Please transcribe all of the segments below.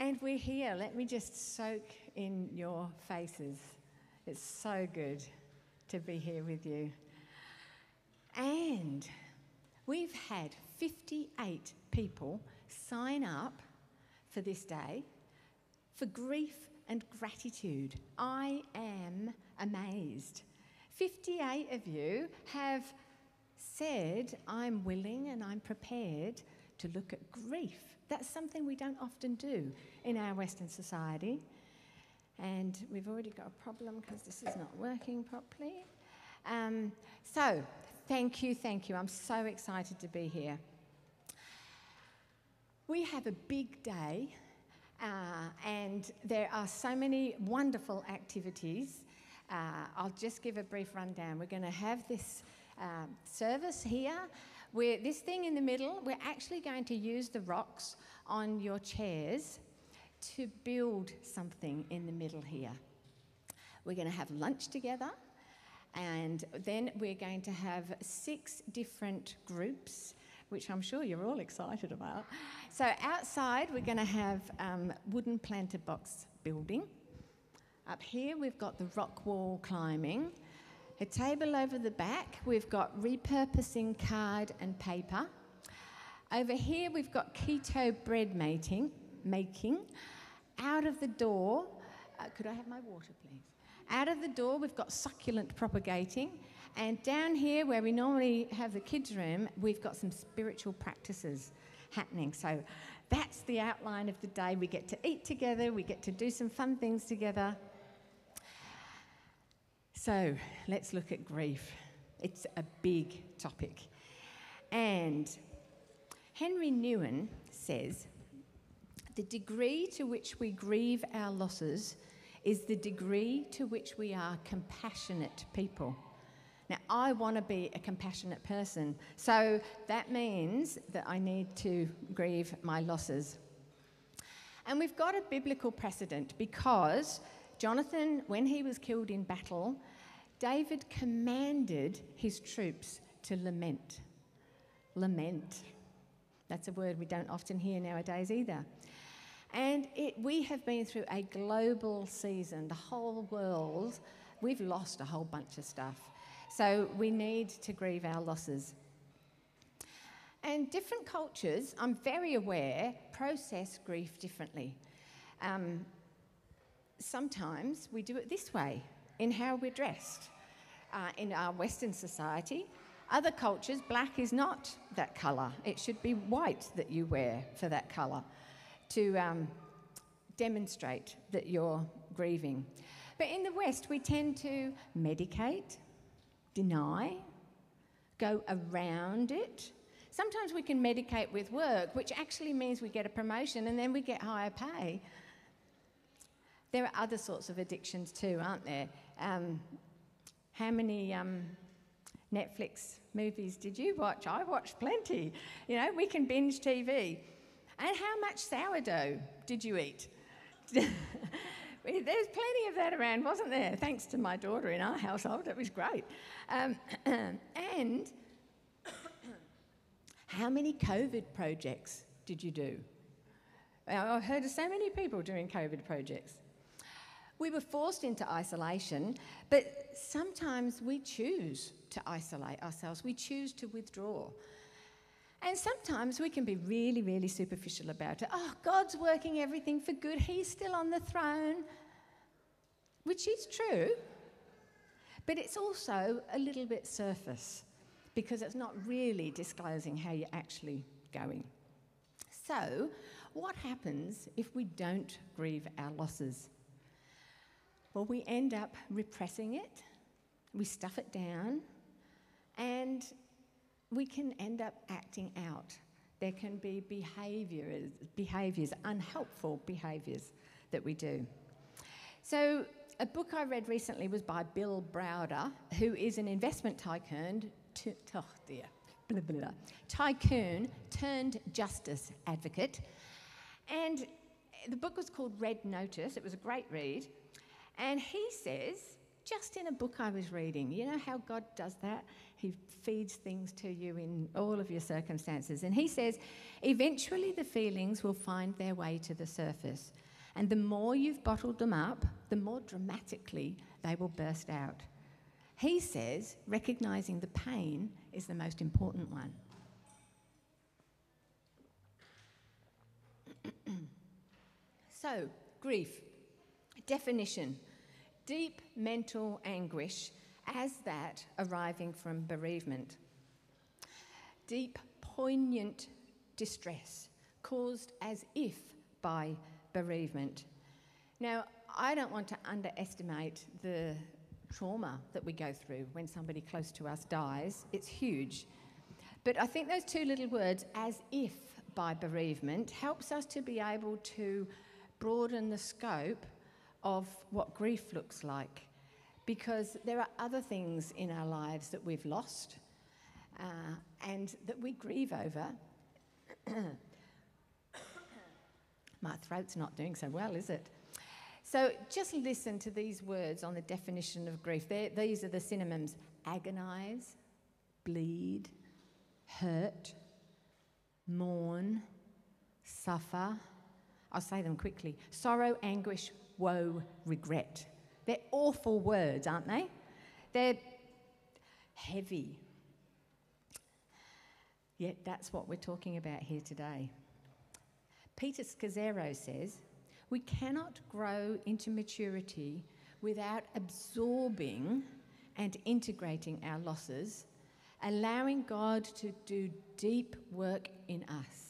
And we're here. Let me just soak in your faces. It's so good to be here with you. And we've had 58 people sign up for this day for grief and gratitude. I am amazed. 58 of you have said, I'm willing and I'm prepared to look at grief. That's something we don't often do in our Western society. And we've already got a problem because this is not working properly. Um, so, thank you, thank you. I'm so excited to be here. We have a big day, uh, and there are so many wonderful activities. Uh, I'll just give a brief rundown. We're going to have this uh, service here. Where this thing in the middle, we're actually going to use the rocks on your chairs to build something in the middle here. We're going to have lunch together, and then we're going to have six different groups, which I'm sure you're all excited about. So, outside, we're going to have um, wooden planter box building. Up here, we've got the rock wall climbing. A table over the back, we've got repurposing card and paper. Over here, we've got keto bread making. making. Out of the door, uh, could I have my water, please? Out of the door, we've got succulent propagating. And down here, where we normally have the kids' room, we've got some spiritual practices happening. So that's the outline of the day. We get to eat together, we get to do some fun things together. So let's look at grief. It's a big topic. And Henry Nouwen says the degree to which we grieve our losses is the degree to which we are compassionate people. Now, I want to be a compassionate person, so that means that I need to grieve my losses. And we've got a biblical precedent because Jonathan, when he was killed in battle, David commanded his troops to lament. Lament. That's a word we don't often hear nowadays either. And it, we have been through a global season, the whole world. We've lost a whole bunch of stuff. So we need to grieve our losses. And different cultures, I'm very aware, process grief differently. Um, sometimes we do it this way in how we're dressed. Uh, in our Western society, other cultures, black is not that colour. It should be white that you wear for that colour to um, demonstrate that you're grieving. But in the West, we tend to medicate, deny, go around it. Sometimes we can medicate with work, which actually means we get a promotion and then we get higher pay. There are other sorts of addictions too, aren't there? Um, how many um, Netflix movies did you watch? I watched plenty. You know, we can binge TV. And how much sourdough did you eat? There's plenty of that around, wasn't there? Thanks to my daughter in our household, it was great. Um, and how many COVID projects did you do? I've heard of so many people doing COVID projects. We were forced into isolation, but sometimes we choose to isolate ourselves, we choose to withdraw. And sometimes we can be really, really superficial about it. Oh, God's working everything for good, He's still on the throne, which is true, but it's also a little bit surface because it's not really disclosing how you're actually going. So, what happens if we don't grieve our losses? Well, we end up repressing it, we stuff it down, and we can end up acting out. There can be behaviours, behaviours, unhelpful behaviours that we do. So, a book I read recently was by Bill Browder, who is an investment tycoon. To, oh dear, blah, blah, blah, tycoon turned justice advocate. And the book was called Red Notice. It was a great read. And he says just in a book I was reading. You know how God does that? He feeds things to you in all of your circumstances. And He says, eventually the feelings will find their way to the surface. And the more you've bottled them up, the more dramatically they will burst out. He says recognizing the pain is the most important one. so, grief. Definition deep mental anguish as that arriving from bereavement. Deep, poignant distress caused as if by bereavement. Now, I don't want to underestimate the trauma that we go through when somebody close to us dies. It's huge. But I think those two little words, as if by bereavement, helps us to be able to broaden the scope of what grief looks like. Because there are other things in our lives that we've lost uh, and that we grieve over. My throat's not doing so well, is it? So just listen to these words on the definition of grief. They're, these are the synonyms agonize, bleed, hurt, mourn, suffer. I'll say them quickly sorrow, anguish, woe, regret. They're awful words, aren't they? They're heavy. Yet that's what we're talking about here today. Peter Scazzero says we cannot grow into maturity without absorbing and integrating our losses, allowing God to do deep work in us.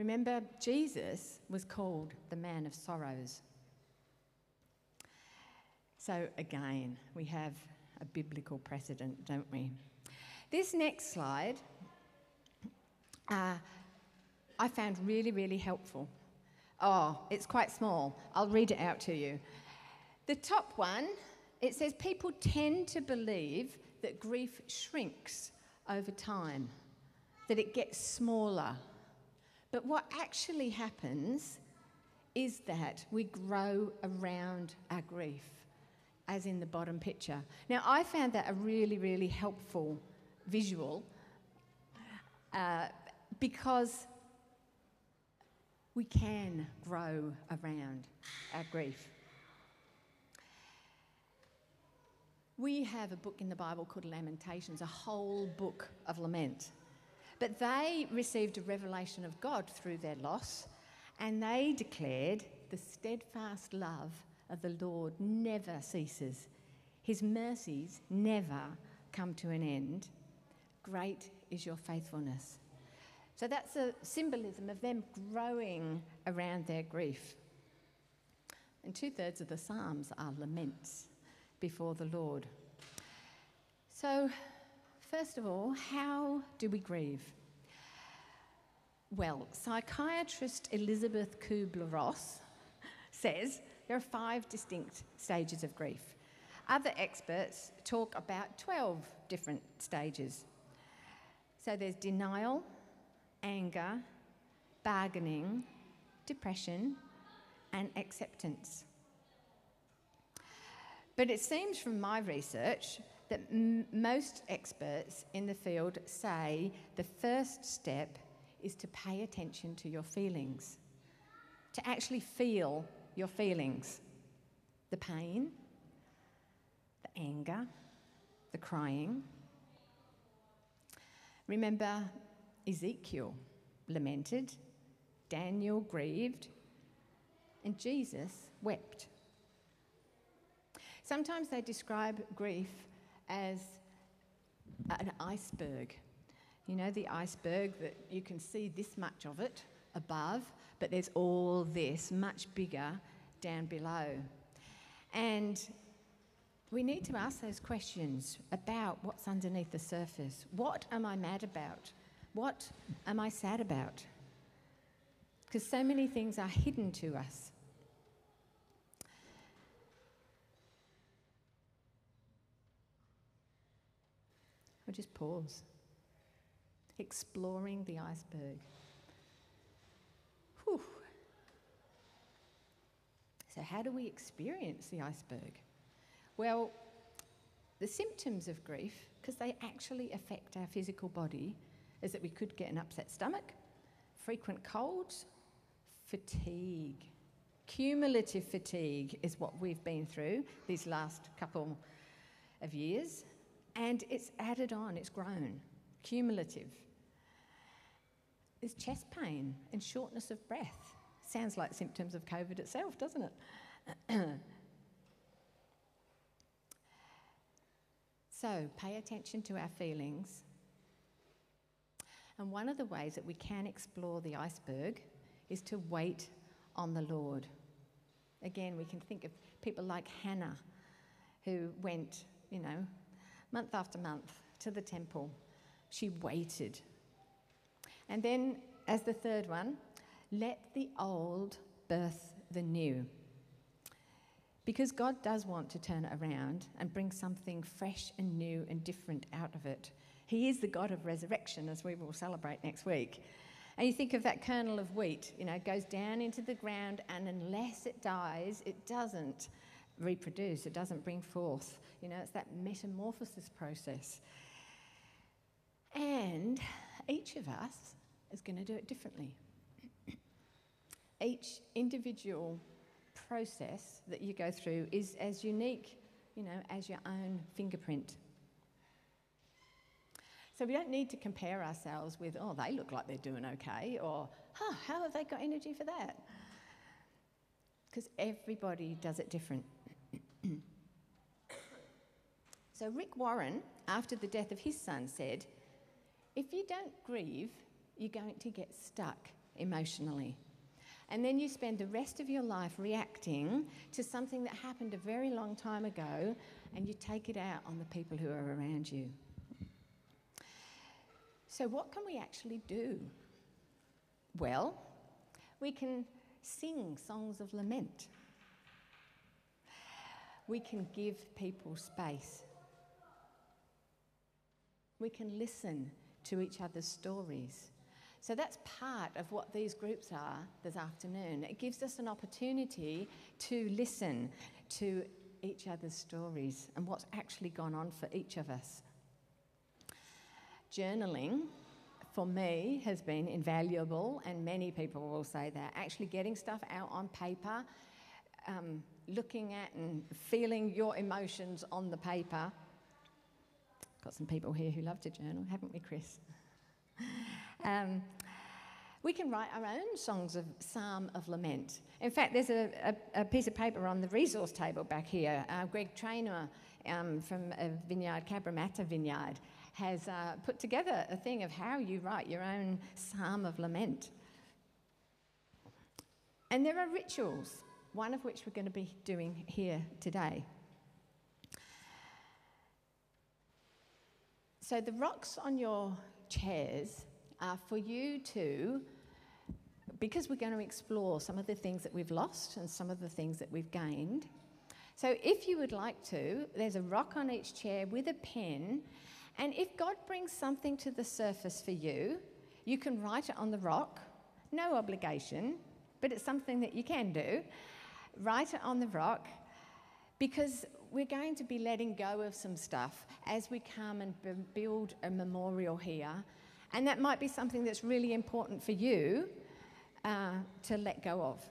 Remember, Jesus was called the man of sorrows. So, again, we have a biblical precedent, don't we? This next slide uh, I found really, really helpful. Oh, it's quite small. I'll read it out to you. The top one, it says people tend to believe that grief shrinks over time, that it gets smaller. But what actually happens is that we grow around our grief, as in the bottom picture. Now, I found that a really, really helpful visual uh, because we can grow around our grief. We have a book in the Bible called Lamentations, a whole book of lament. But they received a revelation of God through their loss, and they declared, The steadfast love of the Lord never ceases, His mercies never come to an end. Great is your faithfulness. So that's a symbolism of them growing around their grief. And two thirds of the Psalms are laments before the Lord. So, first of all, how do we grieve? Well, psychiatrist Elisabeth Kubler Ross says there are five distinct stages of grief. Other experts talk about 12 different stages. So there's denial, anger, bargaining, depression, and acceptance. But it seems from my research that m- most experts in the field say the first step is to pay attention to your feelings, to actually feel your feelings the pain, the anger, the crying. Remember, Ezekiel lamented, Daniel grieved, and Jesus wept. Sometimes they describe grief as an iceberg. You know, the iceberg that you can see this much of it above, but there's all this much bigger down below. And we need to ask those questions about what's underneath the surface. What am I mad about? What am I sad about? Because so many things are hidden to us. I'll just pause. Exploring the iceberg. Whew. So, how do we experience the iceberg? Well, the symptoms of grief, because they actually affect our physical body, is that we could get an upset stomach, frequent colds, fatigue. Cumulative fatigue is what we've been through these last couple of years, and it's added on, it's grown. Cumulative. There's chest pain and shortness of breath. Sounds like symptoms of COVID itself, doesn't it? so, pay attention to our feelings. And one of the ways that we can explore the iceberg is to wait on the Lord. Again, we can think of people like Hannah, who went, you know, month after month to the temple. She waited. And then, as the third one, let the old birth the new. Because God does want to turn around and bring something fresh and new and different out of it. He is the God of resurrection, as we will celebrate next week. And you think of that kernel of wheat, you know, it goes down into the ground, and unless it dies, it doesn't reproduce, it doesn't bring forth. You know, it's that metamorphosis process. And each of us is going to do it differently. each individual process that you go through is as unique, you know, as your own fingerprint. So we don't need to compare ourselves with, oh, they look like they're doing okay, or, huh, how have they got energy for that? Because everybody does it different. so Rick Warren, after the death of his son, said, if you don't grieve, you're going to get stuck emotionally. And then you spend the rest of your life reacting to something that happened a very long time ago, and you take it out on the people who are around you. So, what can we actually do? Well, we can sing songs of lament. We can give people space. We can listen to each other's stories. So that's part of what these groups are this afternoon. It gives us an opportunity to listen to each other's stories and what's actually gone on for each of us journaling for me has been invaluable, and many people will say that. Actually, getting stuff out on paper, um, looking at and feeling your emotions on the paper. Got some people here who love to journal, haven't we, Chris? um, we can write our own songs of psalm of lament. In fact, there's a, a, a piece of paper on the resource table back here. Uh, Greg Trainer um, from a vineyard, Cabramatta Vineyard, has uh, put together a thing of how you write your own psalm of lament. And there are rituals, one of which we're going to be doing here today. So the rocks on your chairs are for you to, because we're going to explore some of the things that we've lost and some of the things that we've gained. So if you would like to, there's a rock on each chair with a pen, and if God brings something to the surface for you, you can write it on the rock, no obligation, but it's something that you can do. Write it on the rock because we're going to be letting go of some stuff as we come and build a memorial here. And that might be something that's really important for you uh, to let go of.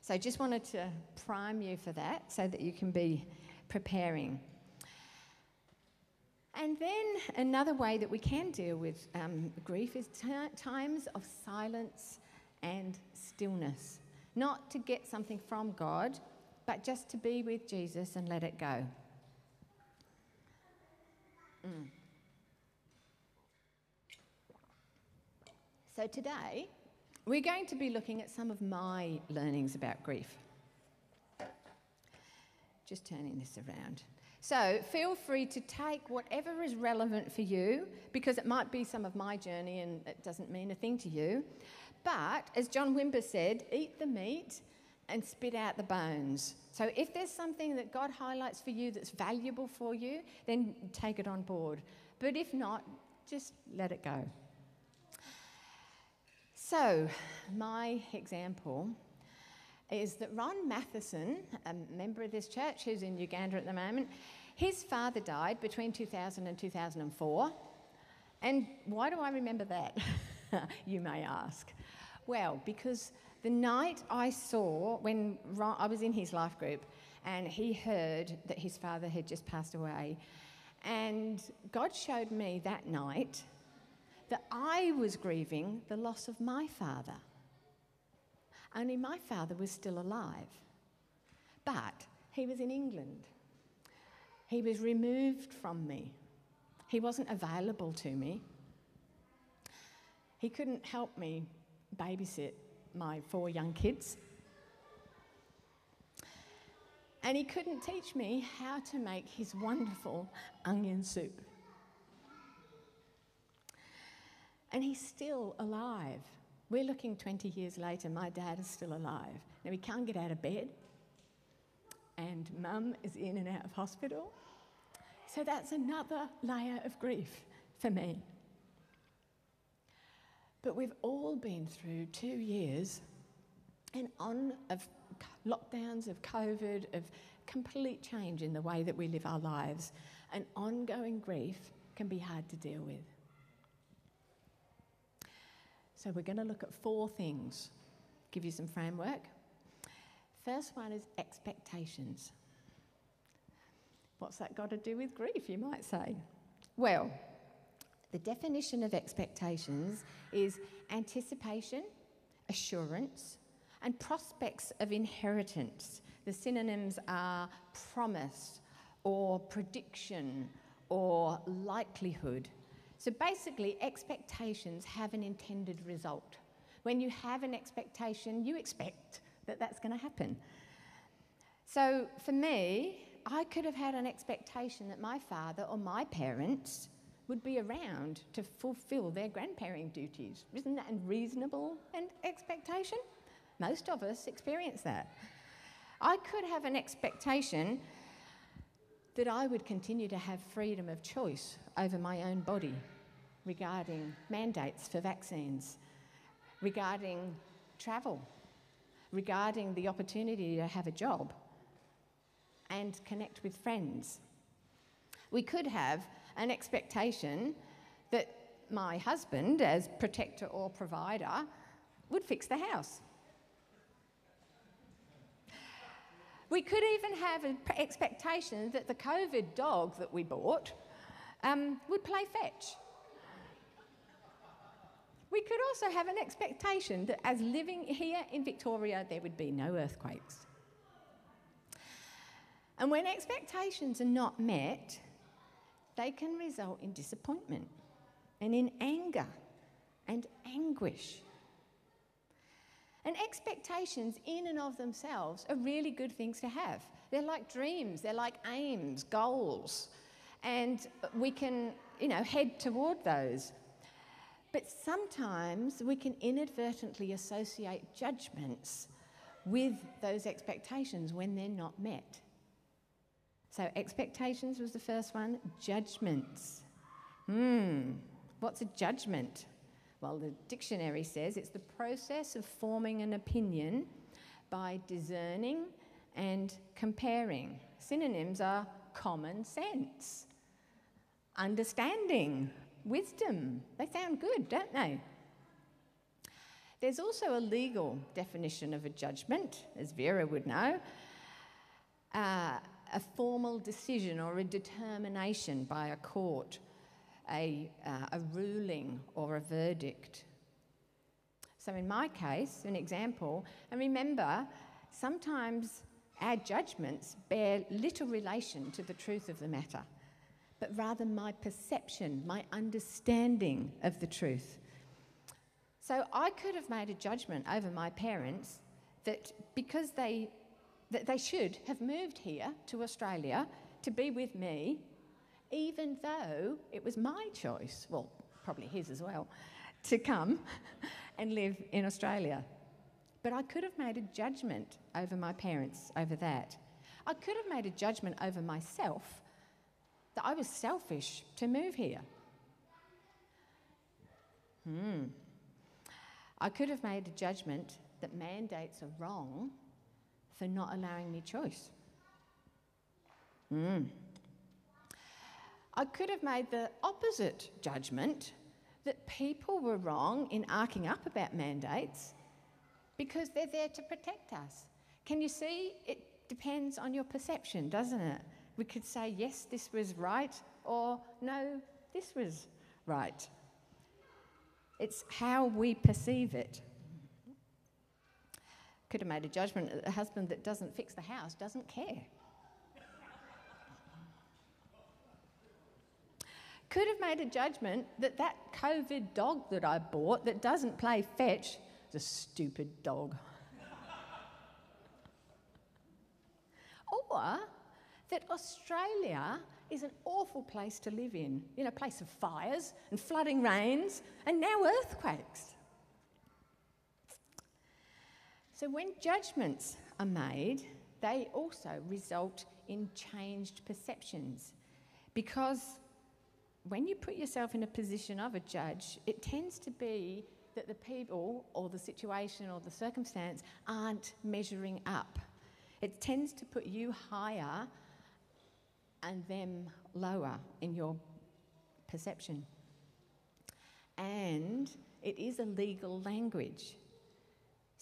So, just wanted to prime you for that so that you can be preparing. And then another way that we can deal with um, grief is t- times of silence and stillness. Not to get something from God, but just to be with Jesus and let it go. Mm. So today, we're going to be looking at some of my learnings about grief. Just turning this around. So feel free to take whatever is relevant for you, because it might be some of my journey and it doesn't mean a thing to you. But as John Wimber said, eat the meat and spit out the bones. So if there's something that God highlights for you that's valuable for you, then take it on board. But if not, just let it go. So, my example is that Ron Matheson, a member of this church who's in Uganda at the moment, his father died between 2000 and 2004. And why do I remember that? you may ask. Well, because the night I saw when I was in his life group and he heard that his father had just passed away, and God showed me that night that I was grieving the loss of my father. Only my father was still alive. But he was in England. He was removed from me. He wasn't available to me. He couldn't help me babysit my four young kids. And he couldn't teach me how to make his wonderful onion soup. And he's still alive. We're looking 20 years later, my dad is still alive. Now, he can't get out of bed, and mum is in and out of hospital. So that's another layer of grief for me. But we've all been through two years and on of lockdowns, of COVID, of complete change in the way that we live our lives. And ongoing grief can be hard to deal with. So we're going to look at four things, give you some framework. First one is expectations. What's that got to do with grief, you might say? Well, the definition of expectations is anticipation, assurance, and prospects of inheritance. The synonyms are promise, or prediction, or likelihood. So basically, expectations have an intended result. When you have an expectation, you expect that that's going to happen. So for me, I could have had an expectation that my father or my parents would be around to fulfill their grandparenting duties. Isn't that a reasonable expectation? Most of us experience that. I could have an expectation that I would continue to have freedom of choice over my own body regarding mandates for vaccines, regarding travel, regarding the opportunity to have a job and connect with friends. We could have an expectation that my husband, as protector or provider, would fix the house. We could even have an expectation that the COVID dog that we bought um, would play fetch. We could also have an expectation that as living here in Victoria, there would be no earthquakes. And when expectations are not met, they can result in disappointment and in anger and anguish. And expectations, in and of themselves, are really good things to have. They're like dreams, they're like aims, goals, and we can, you know, head toward those. But sometimes we can inadvertently associate judgments with those expectations when they're not met. So, expectations was the first one, judgments. Hmm, what's a judgment? Well, the dictionary says it's the process of forming an opinion by discerning and comparing. Synonyms are common sense, understanding, wisdom. They sound good, don't they? There's also a legal definition of a judgment, as Vera would know. Uh, a formal decision or a determination by a court, a, uh, a ruling or a verdict. So, in my case, an example, and remember, sometimes our judgments bear little relation to the truth of the matter but rather my perception, my understanding of the truth. So I could have made a judgment over my parents that because they, that they should have moved here to Australia to be with me, even though it was my choice, well, probably his as well, to come and live in Australia. But I could have made a judgment over my parents over that. I could have made a judgment over myself that I was selfish to move here. Hmm. I could have made a judgment that mandates are wrong for not allowing me choice. Mm. I could have made the opposite judgment that people were wrong in arcing up about mandates because they're there to protect us. Can you see? It depends on your perception, doesn't it? We could say, yes, this was right, or no, this was right. It's how we perceive it. Could have made a judgment that a husband that doesn't fix the house doesn't care. Could have made a judgment that that COVID dog that I bought that doesn't play fetch is a stupid dog. or that Australia is an awful place to live in, in a place of fires and flooding rains and now earthquakes. So when judgments are made, they also result in changed perceptions because when you put yourself in a position of a judge, it tends to be that the people or the situation or the circumstance aren't measuring up. It tends to put you higher and them lower in your perception. And it is a legal language.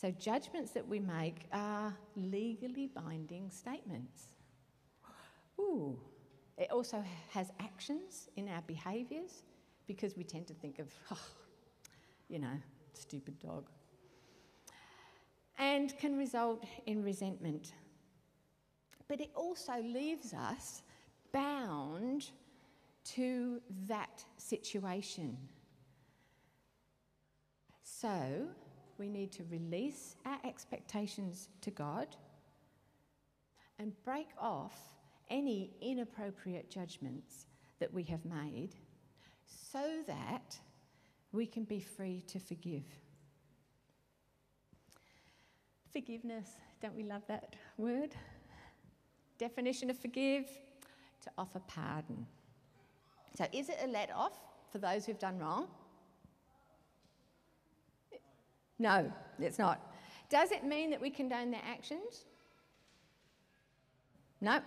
So, judgments that we make are legally binding statements. Ooh. It also has actions in our behaviours because we tend to think of, oh, you know, stupid dog. And can result in resentment. But it also leaves us bound to that situation. So, we need to release our expectations to God and break off any inappropriate judgments that we have made so that we can be free to forgive. Forgiveness, don't we love that word? Definition of forgive to offer pardon. So, is it a let off for those who've done wrong? No, it's not. Does it mean that we condone their actions? No.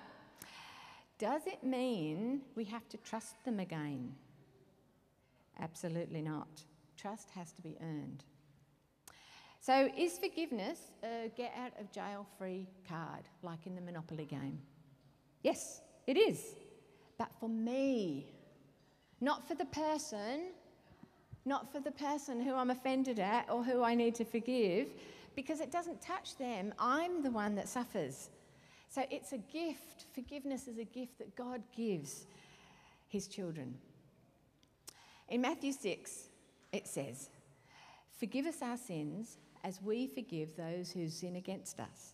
Does it mean we have to trust them again? Absolutely not. Trust has to be earned. So, is forgiveness a get out of jail free card, like in the Monopoly game? Yes, it is. But for me, not for the person, not for the person who I'm offended at or who I need to forgive, because it doesn't touch them. I'm the one that suffers. So it's a gift. Forgiveness is a gift that God gives his children. In Matthew 6, it says, Forgive us our sins as we forgive those who sin against us.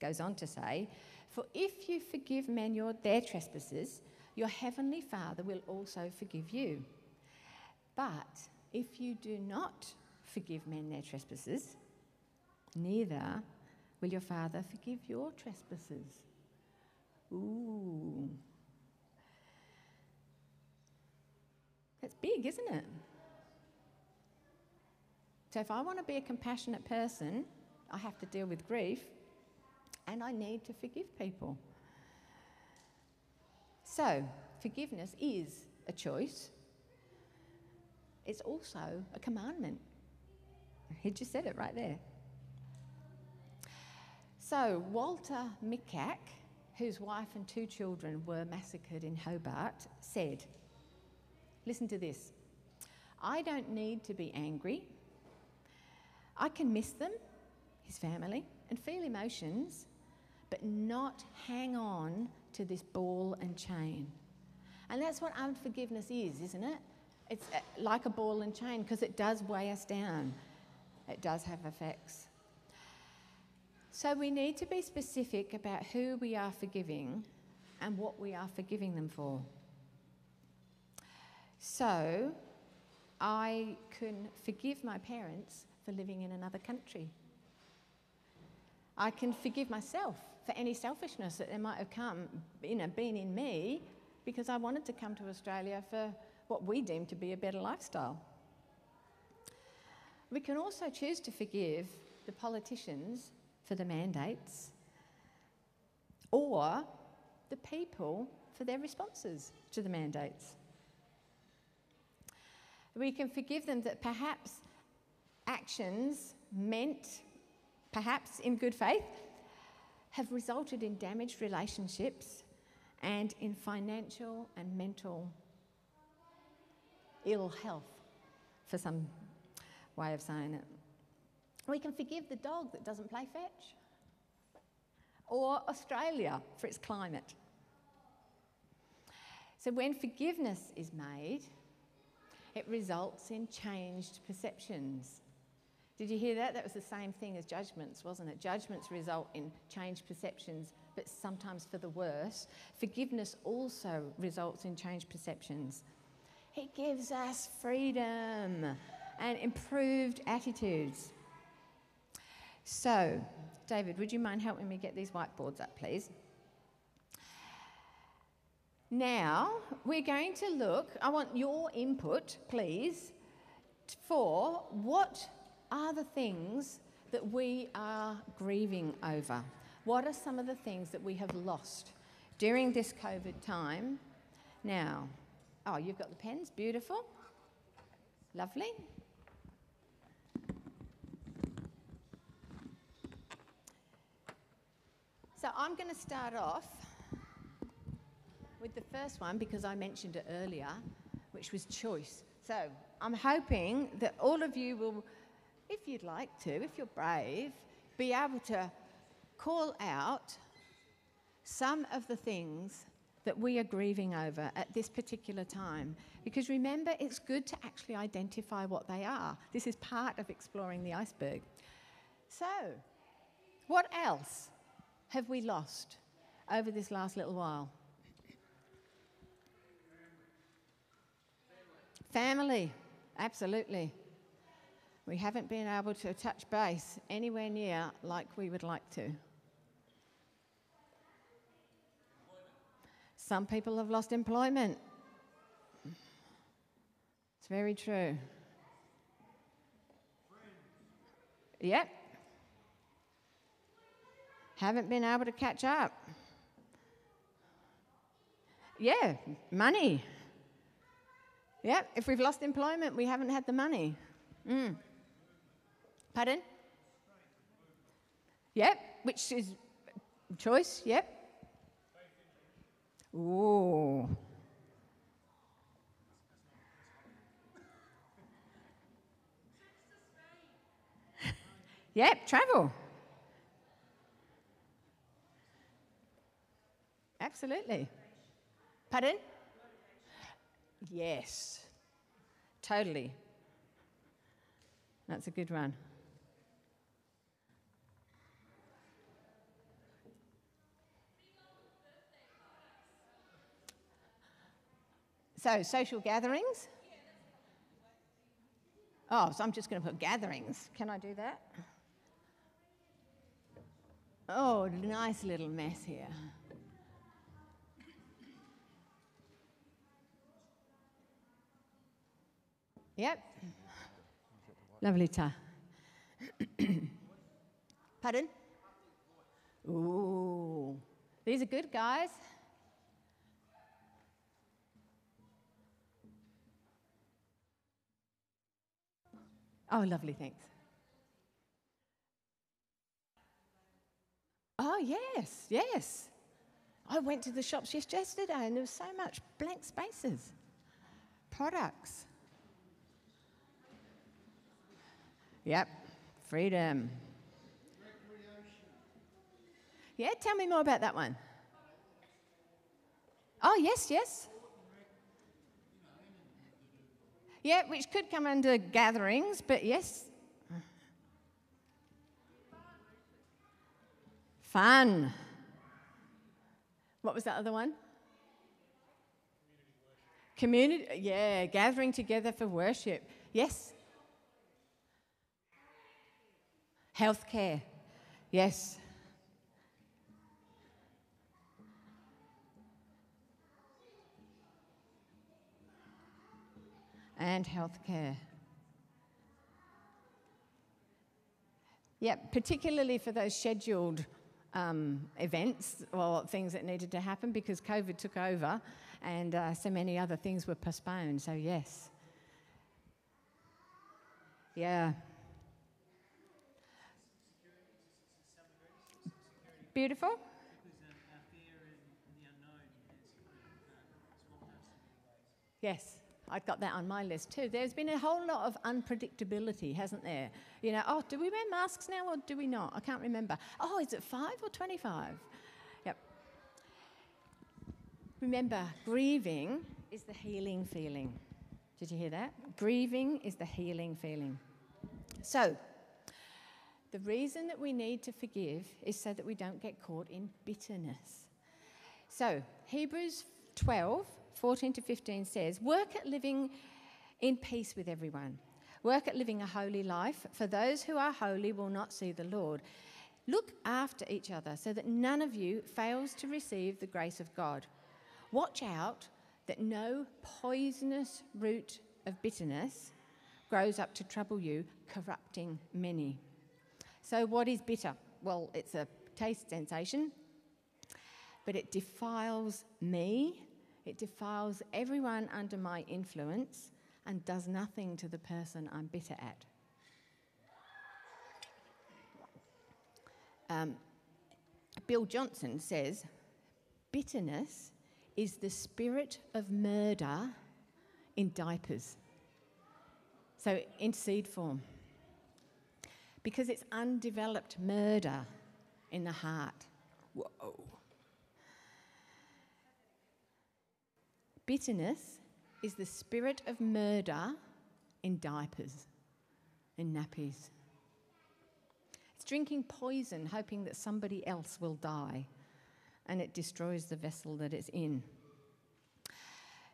Goes on to say, For if you forgive men your, their trespasses, your heavenly Father will also forgive you. But if you do not forgive men their trespasses, neither Will your Father forgive your trespasses? Ooh. That's big, isn't it? So, if I want to be a compassionate person, I have to deal with grief and I need to forgive people. So, forgiveness is a choice, it's also a commandment. He just said it right there. So, Walter Mikac, whose wife and two children were massacred in Hobart, said, Listen to this. I don't need to be angry. I can miss them, his family, and feel emotions, but not hang on to this ball and chain. And that's what unforgiveness is, isn't it? It's uh, like a ball and chain because it does weigh us down, it does have effects. So we need to be specific about who we are forgiving and what we are forgiving them for. So I can forgive my parents for living in another country. I can forgive myself for any selfishness that there might have come, you know, been in me because I wanted to come to Australia for what we deem to be a better lifestyle. We can also choose to forgive the politicians for the mandates or the people for their responses to the mandates. We can forgive them that perhaps actions meant, perhaps in good faith, have resulted in damaged relationships and in financial and mental ill health, for some way of saying it. We can forgive the dog that doesn't play fetch, or Australia for its climate. So, when forgiveness is made, it results in changed perceptions. Did you hear that? That was the same thing as judgments, wasn't it? Judgments result in changed perceptions, but sometimes for the worse. Forgiveness also results in changed perceptions. It gives us freedom and improved attitudes. So, David, would you mind helping me get these whiteboards up, please? Now, we're going to look, I want your input, please, for what are the things that we are grieving over? What are some of the things that we have lost during this COVID time? Now, oh, you've got the pens, beautiful. Lovely. So I'm going to start off with the first one because I mentioned it earlier, which was choice. So I'm hoping that all of you will if you'd like to, if you're brave, be able to call out some of the things that we are grieving over at this particular time. Because remember, it's good to actually identify what they are. This is part of exploring the iceberg. So, what else have we lost over this last little while? Family, absolutely we haven't been able to touch base anywhere near like we would like to. Some people have lost employment. It's very true. Yep. Haven't been able to catch up. Yeah, money. Yep, if we've lost employment, we haven't had the money. Mm. Pardon? Yep, which is choice, yep. Ooh. yep, travel. Absolutely. Pardon? Yes, totally. That's a good one. So, social gatherings. Oh, so I'm just going to put gatherings. Can I do that? Oh, nice little mess here. Yep. Lovely ta. Pardon? Ooh. These are good, guys. Oh, lovely, thanks. Oh, yes, yes. I went to the shops just yesterday and there was so much blank spaces. Products. Yep, freedom. Yeah, tell me more about that one. Oh, yes, yes. Yeah, which could come under gatherings, but yes. Fun. What was that other one? Community, yeah, gathering together for worship. Yes. Healthcare. Yes. And healthcare. Yeah, particularly for those scheduled um, events or things that needed to happen because COVID took over and uh, so many other things were postponed. So, yes. Yeah. Beautiful. Yes. I've got that on my list too. There's been a whole lot of unpredictability, hasn't there? You know, oh, do we wear masks now or do we not? I can't remember. Oh, is it five or 25? Yep. Remember, grieving is the healing feeling. Did you hear that? Grieving is the healing feeling. So, the reason that we need to forgive is so that we don't get caught in bitterness. So, Hebrews 12 14 to 15 says, Work at living in peace with everyone. Work at living a holy life, for those who are holy will not see the Lord. Look after each other so that none of you fails to receive the grace of God. Watch out that no poisonous root of bitterness grows up to trouble you, corrupting many. So, what is bitter? Well, it's a taste sensation, but it defiles me it defiles everyone under my influence and does nothing to the person I'm bitter at. Um, Bill Johnson says bitterness is the spirit of murder in diapers. So, in seed form. Because it's undeveloped murder in the heart. Whoa. Bitterness is the spirit of murder in diapers, in nappies. It's drinking poison, hoping that somebody else will die, and it destroys the vessel that it's in.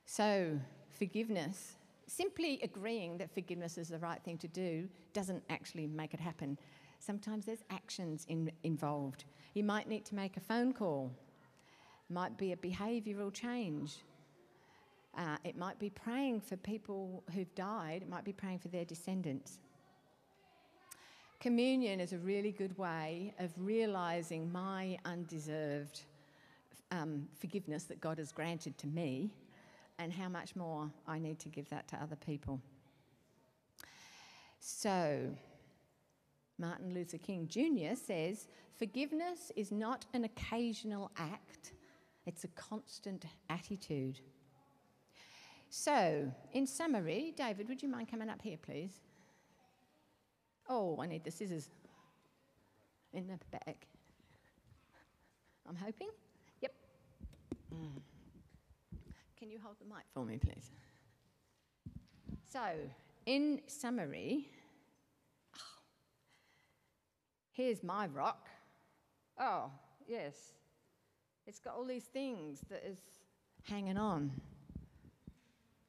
So, forgiveness, simply agreeing that forgiveness is the right thing to do, doesn't actually make it happen. Sometimes there's actions in, involved. You might need to make a phone call, might be a behavioural change, uh, it might be praying for people who've died, it might be praying for their descendants. Communion is a really good way of realizing my undeserved um, forgiveness that God has granted to me and how much more I need to give that to other people. So, Martin Luther King Jr. says, Forgiveness is not an occasional act, it's a constant attitude. So, in summary, David, would you mind coming up here, please? Oh, I need the scissors in the back. I'm hoping. Yep. Mm. Can you hold the mic for me, please? So, in summary, oh, here's my rock. Oh, yes. It's got all these things that is hanging on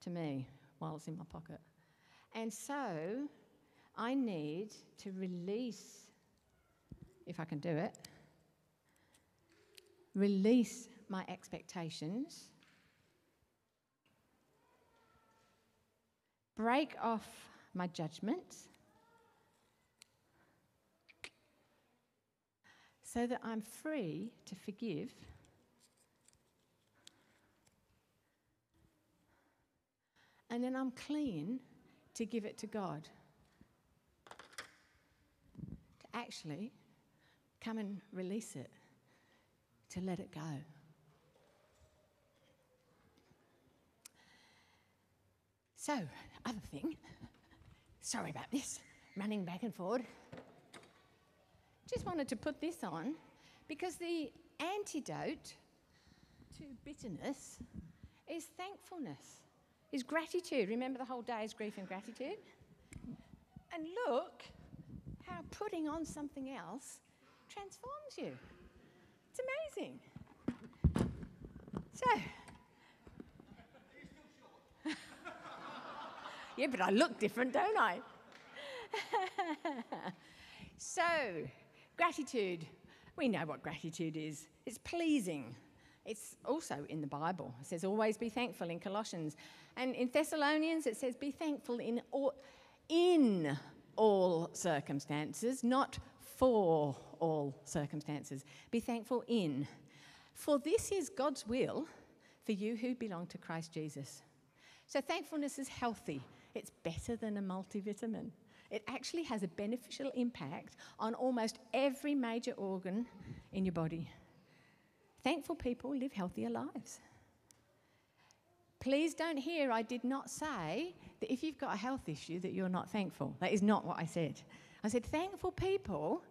to me while it's in my pocket. And so I need to release, if I can do it, release my expectations, break off my judgments, so that I'm free to forgive and then I'm clean to give it to God. To actually come and release it, to let it go. So, other thing, sorry about this, running back and forward. Just wanted to put this on because the antidote to bitterness is thankfulness is gratitude. Remember the whole day is grief and gratitude? And look how putting on something else transforms you. It's amazing. So, yeah, but I look different, don't I? so, gratitude. We know what gratitude is. It's pleasing. It's also in the Bible. It says, always be thankful in Colossians. And in Thessalonians, it says, be thankful in all, in all circumstances, not for all circumstances. Be thankful in. For this is God's will for you who belong to Christ Jesus. So thankfulness is healthy. It's better than a multivitamin. It actually has a beneficial impact on almost every major organ in your body. Thankful people live healthier lives. Please don't hear I did not say that if you've got a health issue that you're not thankful. That is not what I said. I said thankful people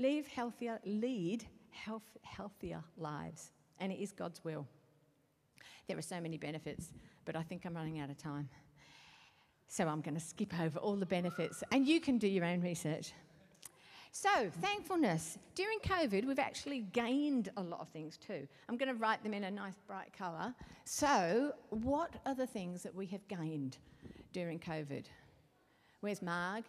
live healthier, lead health, healthier lives, and it is God's will. There are so many benefits, but I think I'm running out of time. So I'm going to skip over all the benefits, and you can do your own research. So, thankfulness. During COVID, we've actually gained a lot of things too. I'm going to write them in a nice bright colour. So, what are the things that we have gained during COVID? Where's Marg?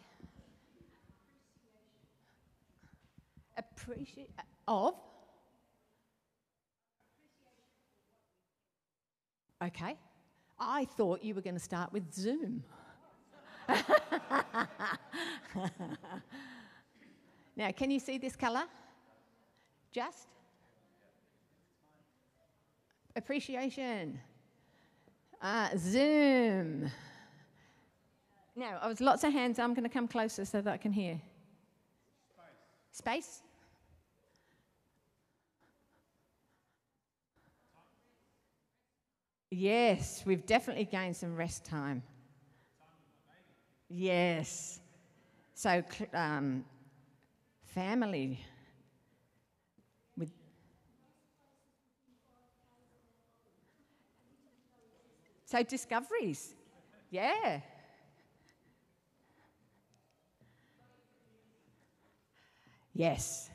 Appreciate of? Okay. I thought you were going to start with Zoom. now, can you see this colour? Just? Appreciation. Uh, Zoom. Now, I was lots of hands. I'm going to come closer so that I can hear. Space. Space? Yes, we've definitely gained some rest time. Yes. So, um, family with. So, discoveries. Yeah. Yes.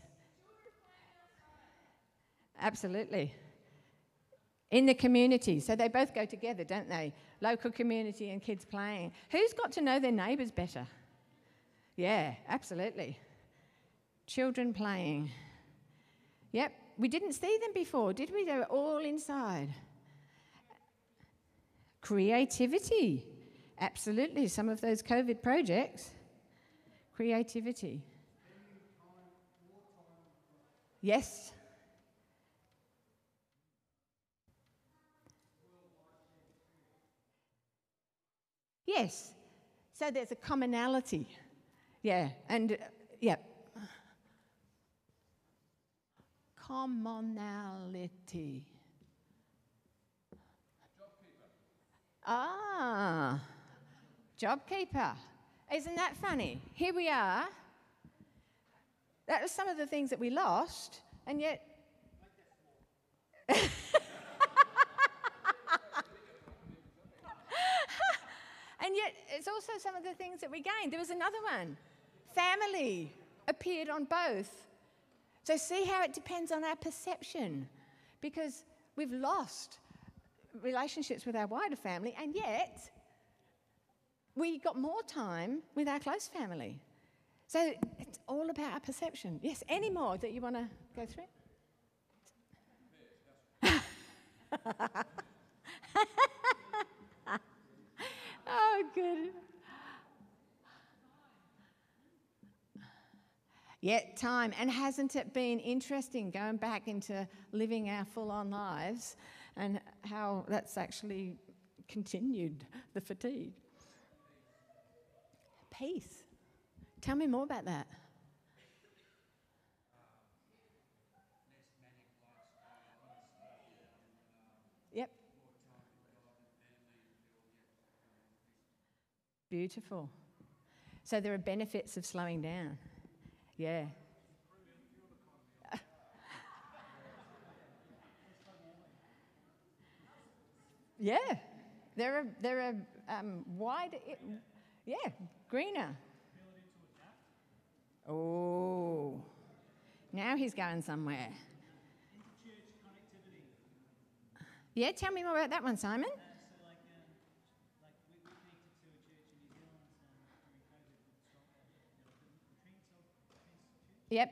Absolutely in the community. So they both go together, don't they? Local community and kids playing. Who's got to know their neighbours better? Yeah, absolutely. Children playing. Yep, we didn't see them before, did we? They were all inside. Creativity. Absolutely, some of those COVID projects. Creativity. Yes. Yes. So there's a commonality. Yeah. And, uh, yeah. Commonality. Ah, JobKeeper. Isn't that funny? Here we are. That was some of the things that we lost, and yet. And yet, it's also some of the things that we gained. There was another one family appeared on both. So, see how it depends on our perception because we've lost relationships with our wider family, and yet we got more time with our close family. So, it's all about our perception. Yes, any more that you want to go through? oh, good. Yet, time. And hasn't it been interesting going back into living our full on lives and how that's actually continued the fatigue? Peace. Tell me more about that. Yep. Beautiful. So there are benefits of slowing down. Yeah. yeah. There are, there are um, wide, yeah, greener. Oh. Now he's going somewhere. Yeah, tell me more about that one, Simon. Yep.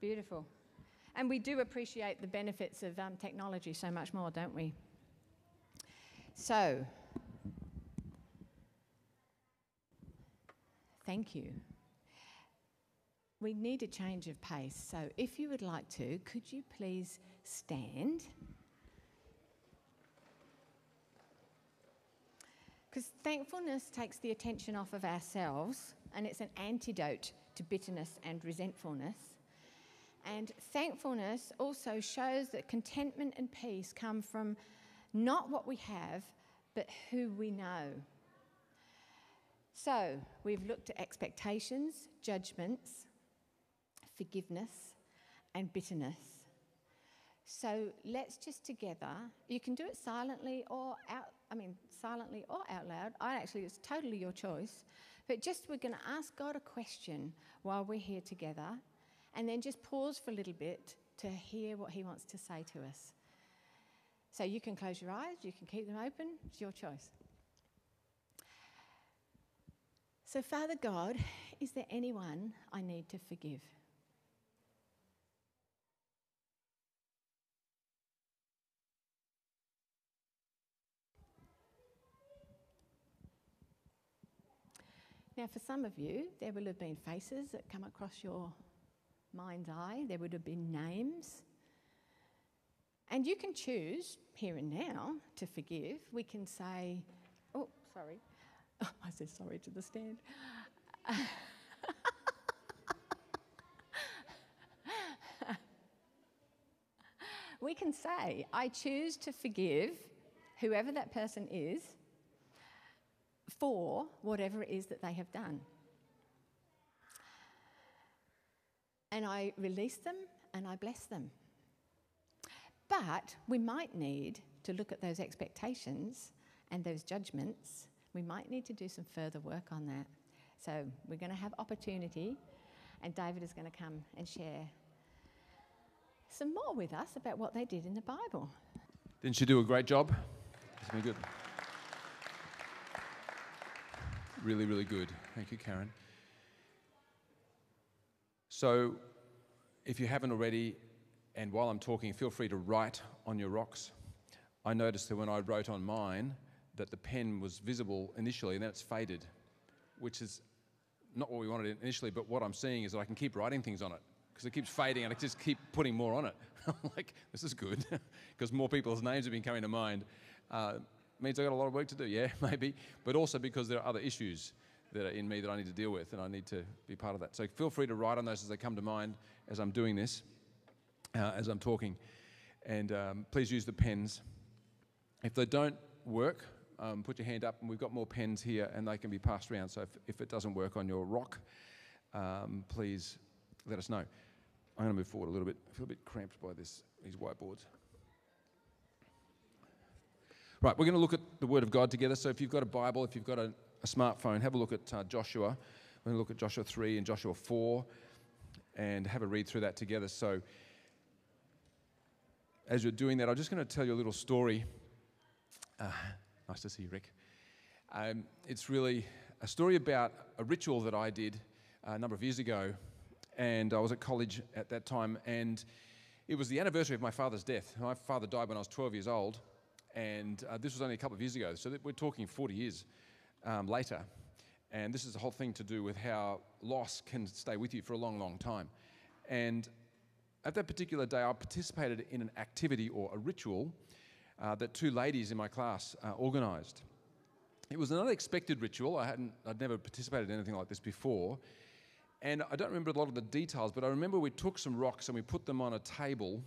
Beautiful. And we do appreciate the benefits of um, technology so much more, don't we? So, thank you. We need a change of pace, so if you would like to, could you please stand? Because thankfulness takes the attention off of ourselves and it's an antidote to bitterness and resentfulness. And thankfulness also shows that contentment and peace come from not what we have, but who we know. So we've looked at expectations, judgments, forgiveness, and bitterness. So let's just together, you can do it silently or out, I mean, silently or out loud. I actually, it's totally your choice. But just we're going to ask God a question while we're here together and then just pause for a little bit to hear what He wants to say to us. So you can close your eyes, you can keep them open, it's your choice. So, Father God, is there anyone I need to forgive? Now, for some of you, there will have been faces that come across your mind's eye, there would have been names. And you can choose here and now to forgive. We can say, oh, sorry. I said sorry to the stand. we can say, I choose to forgive whoever that person is for whatever it is that they have done. And I release them and I bless them. But we might need to look at those expectations and those judgments. We might need to do some further work on that. So we're going to have opportunity, and David is going to come and share some more with us about what they did in the Bible. Didn't she do a great job? It's been good. Really, really good. Thank you, Karen. So, if you haven't already, and while I'm talking, feel free to write on your rocks. I noticed that when I wrote on mine, that the pen was visible initially and then it's faded, which is not what we wanted initially, but what I'm seeing is that I can keep writing things on it because it keeps fading and I just keep putting more on it. I'm like, this is good because more people's names have been coming to mind. Uh, means I've got a lot of work to do, yeah, maybe, but also because there are other issues that are in me that I need to deal with and I need to be part of that. So feel free to write on those as they come to mind as I'm doing this, uh, as I'm talking. And um, please use the pens. If they don't work, um, put your hand up, and we've got more pens here and they can be passed around. So if, if it doesn't work on your rock, um, please let us know. I'm going to move forward a little bit. I feel a bit cramped by this, these whiteboards. Right, we're going to look at the Word of God together. So if you've got a Bible, if you've got a, a smartphone, have a look at uh, Joshua. We're going to look at Joshua 3 and Joshua 4 and have a read through that together. So as you're doing that, I'm just going to tell you a little story. Uh, nice to see you, Rick. Um, it's really a story about a ritual that I did a number of years ago. And I was at college at that time. And it was the anniversary of my father's death. My father died when I was 12 years old. And uh, this was only a couple of years ago, so we're talking 40 years um, later. And this is the whole thing to do with how loss can stay with you for a long, long time. And at that particular day, I participated in an activity or a ritual uh, that two ladies in my class uh, organised. It was an unexpected ritual. I hadn't, I'd never participated in anything like this before. And I don't remember a lot of the details, but I remember we took some rocks and we put them on a table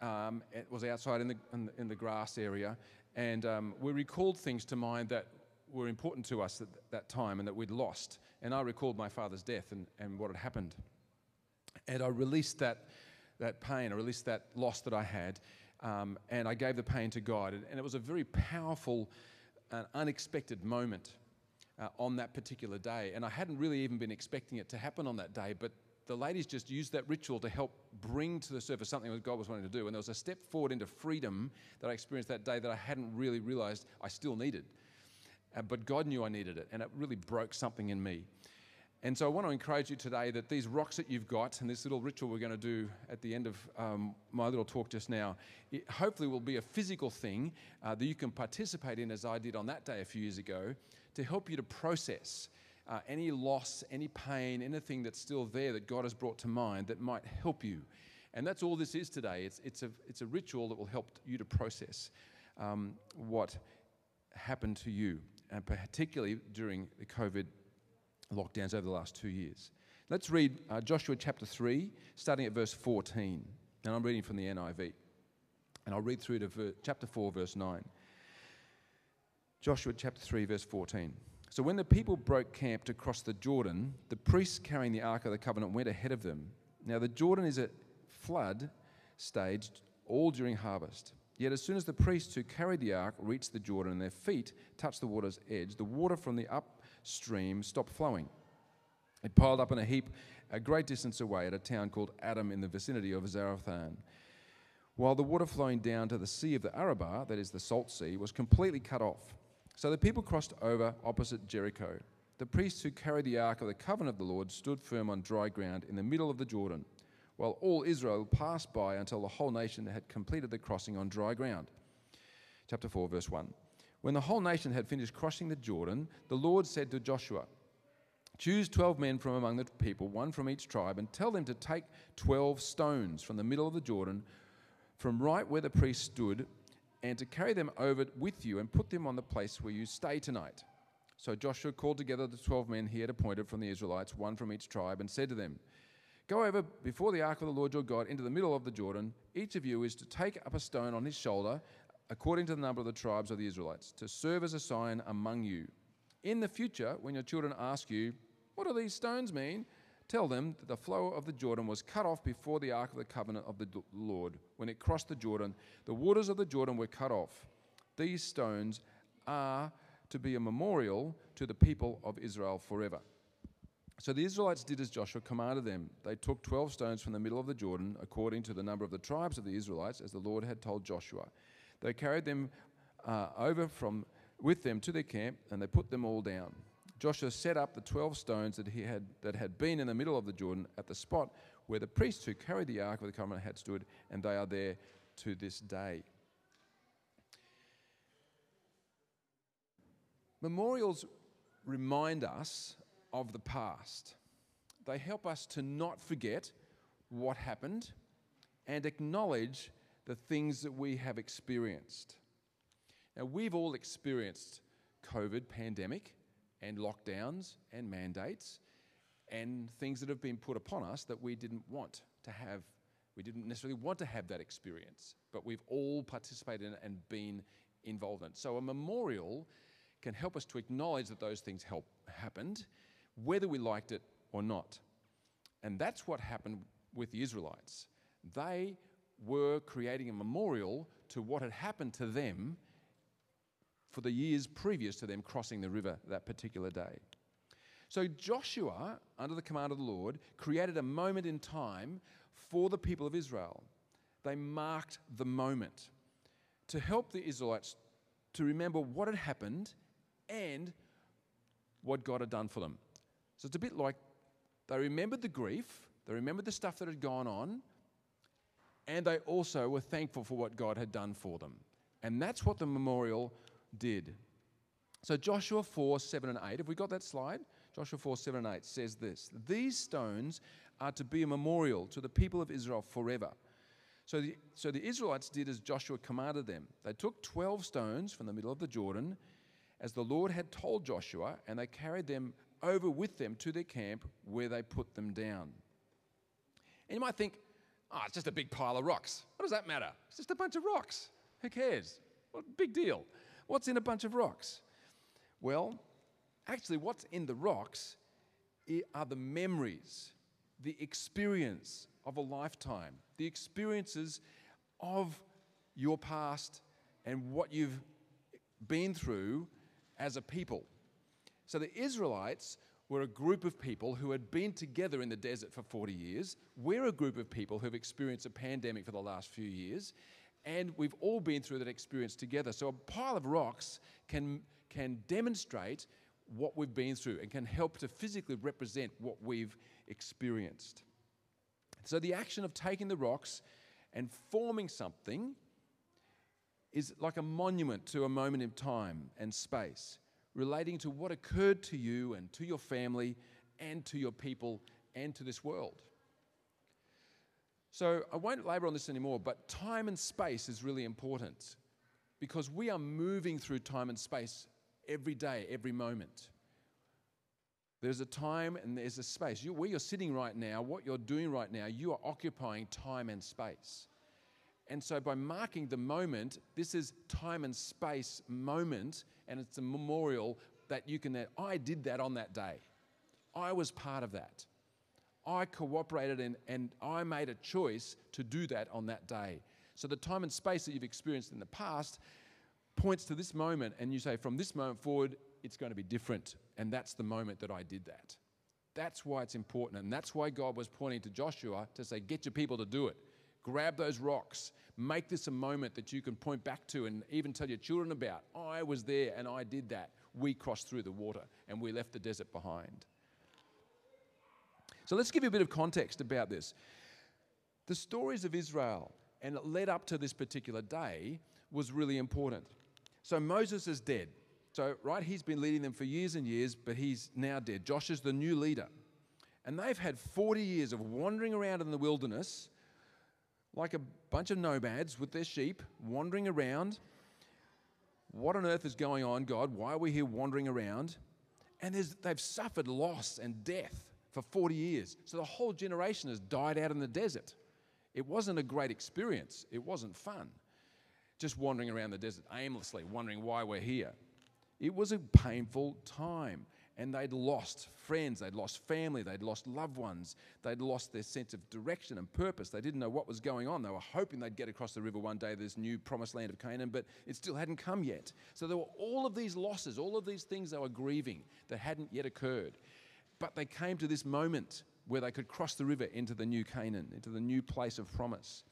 um, it was outside in the, in the, in the grass area, and um, we recalled things to mind that were important to us at that time and that we'd lost. And I recalled my father's death and, and what had happened. And I released that, that pain, I released that loss that I had, um, and I gave the pain to God. And, and it was a very powerful and unexpected moment uh, on that particular day. And I hadn't really even been expecting it to happen on that day, but the ladies just used that ritual to help bring to the surface something that God was wanting to do. And there was a step forward into freedom that I experienced that day that I hadn't really realized I still needed. Uh, but God knew I needed it, and it really broke something in me. And so I want to encourage you today that these rocks that you've got and this little ritual we're going to do at the end of um, my little talk just now, it hopefully will be a physical thing uh, that you can participate in, as I did on that day a few years ago, to help you to process uh, any loss, any pain, anything that's still there that God has brought to mind that might help you. And that's all this is today. It's, it's, a, it's a ritual that will help you to process um, what happened to you, and particularly during the COVID lockdowns over the last two years. Let's read uh, Joshua chapter 3, starting at verse 14. And I'm reading from the NIV. And I'll read through to ver- chapter 4, verse 9. Joshua chapter 3, verse 14. So when the people broke camp to cross the Jordan, the priests carrying the Ark of the Covenant went ahead of them. Now the Jordan is at flood stage all during harvest. Yet as soon as the priests who carried the ark reached the Jordan and their feet touched the water's edge, the water from the upstream stopped flowing. It piled up in a heap a great distance away at a town called Adam in the vicinity of Zarethan. While the water flowing down to the sea of the Arabah, that is the Salt Sea, was completely cut off. So the people crossed over opposite Jericho. The priests who carried the ark of the covenant of the Lord stood firm on dry ground in the middle of the Jordan, while all Israel passed by until the whole nation had completed the crossing on dry ground. Chapter 4, verse 1. When the whole nation had finished crossing the Jordan, the Lord said to Joshua, Choose 12 men from among the people, one from each tribe, and tell them to take 12 stones from the middle of the Jordan, from right where the priest stood, and to carry them over with you and put them on the place where you stay tonight. So Joshua called together the 12 men he had appointed from the Israelites, one from each tribe, and said to them, Go over before the ark of the Lord your God into the middle of the Jordan. Each of you is to take up a stone on his shoulder, according to the number of the tribes of the Israelites, to serve as a sign among you. In the future, when your children ask you, what do these stones mean? Tell them that the flow of the Jordan was cut off before the ark of the covenant of the Lord. When it crossed the Jordan, the waters of the Jordan were cut off. These stones are to be a memorial to the people of Israel forever. So the Israelites did as Joshua commanded them. They took 12 stones from the middle of the Jordan, according to the number of the tribes of the Israelites, as the Lord had told Joshua. They carried them uh, over from with them to their camp, and they put them all down. Joshua set up the 12 stones that, he had, that had been in the middle of the Jordan at the spot where the priests who carried the Ark of the Covenant had stood, and they are there to this day. Memorials remind us of the past. They help us to not forget what happened and acknowledge the things that we have experienced. Now, we've all experienced COVID pandemic and lockdowns and mandates and things that have been put upon us that we didn't want to have. We didn't necessarily want to have that experience, but we've all participated in it and been involved in it. So a memorial can help us to acknowledge that those things help, happened, whether we liked it or not. And that's what happened with the Israelites. They were creating a memorial to what had happened to them for the years previous to them crossing the river that particular day. So Joshua, under the command of the Lord, created a moment in time for the people of Israel. They marked the moment to help the Israelites to remember what had happened and what God had done for them. So it's a bit like they remembered the grief, they remembered the stuff that had gone on, and they also were thankful for what God had done for them. And that's what the memorial did. So Joshua 4, 7 and 8, have we got that slide? Joshua 4, 7 and 8 says this These stones are to be a memorial to the people of Israel forever. So the, so the Israelites did as Joshua commanded them. They took 12 stones from the middle of the Jordan, as the Lord had told Joshua, and they carried them over with them to their camp where they put them down. And you might think, oh, it's just a big pile of rocks. What does that matter? It's just a bunch of rocks. Who cares? What big deal? What's in a bunch of rocks? Well, actually, what's in the rocks are the memories, the experience of a lifetime, the experiences of your past and what you've been through as a people. So the Israelites were a group of people who had been together in the desert for 40 years. We're a group of people who've experienced a pandemic for the last few years and we've all been through that experience together. So a pile of rocks can, can demonstrate what we've been through and can help to physically represent what we've experienced. So the action of taking the rocks and forming something is like a monument to a moment in time and space, relating to what occurred to you and to your family and to your people and to this world. So I won't labor on this anymore, but time and space is really important because we are moving through time and space every day, every moment. There's a time and there's a space. You, where you're sitting right now, what you're doing right now, you are occupying time and space. And so, by marking the moment, this is time and space moment, and it's a memorial that you can. I did that on that day. I was part of that. I cooperated and, and I made a choice to do that on that day. So, the time and space that you've experienced in the past points to this moment, and you say, from this moment forward, it's going to be different. And that's the moment that I did that. That's why it's important. And that's why God was pointing to Joshua to say, get your people to do it. Grab those rocks. Make this a moment that you can point back to and even tell your children about. I was there and I did that. We crossed through the water and we left the desert behind. So let's give you a bit of context about this. The stories of Israel and it led up to this particular day was really important. So Moses is dead. So, right, he's been leading them for years and years, but he's now dead. Josh is the new leader. And they've had 40 years of wandering around in the wilderness like a bunch of nomads with their sheep, wandering around. What on earth is going on, God? Why are we here wandering around? And they've suffered loss and death for 40 years. So the whole generation has died out in the desert. It wasn't a great experience, it wasn't fun. Just wandering around the desert aimlessly, wondering why we're here. It was a painful time and they'd lost friends, they'd lost family, they'd lost loved ones, they'd lost their sense of direction and purpose. They didn't know what was going on. They were hoping they'd get across the river one day, to this new promised land of Canaan, but it still hadn't come yet. So there were all of these losses, all of these things they were grieving that hadn't yet occurred. But they came to this moment where they could cross the river into the new Canaan, into the new place of promise.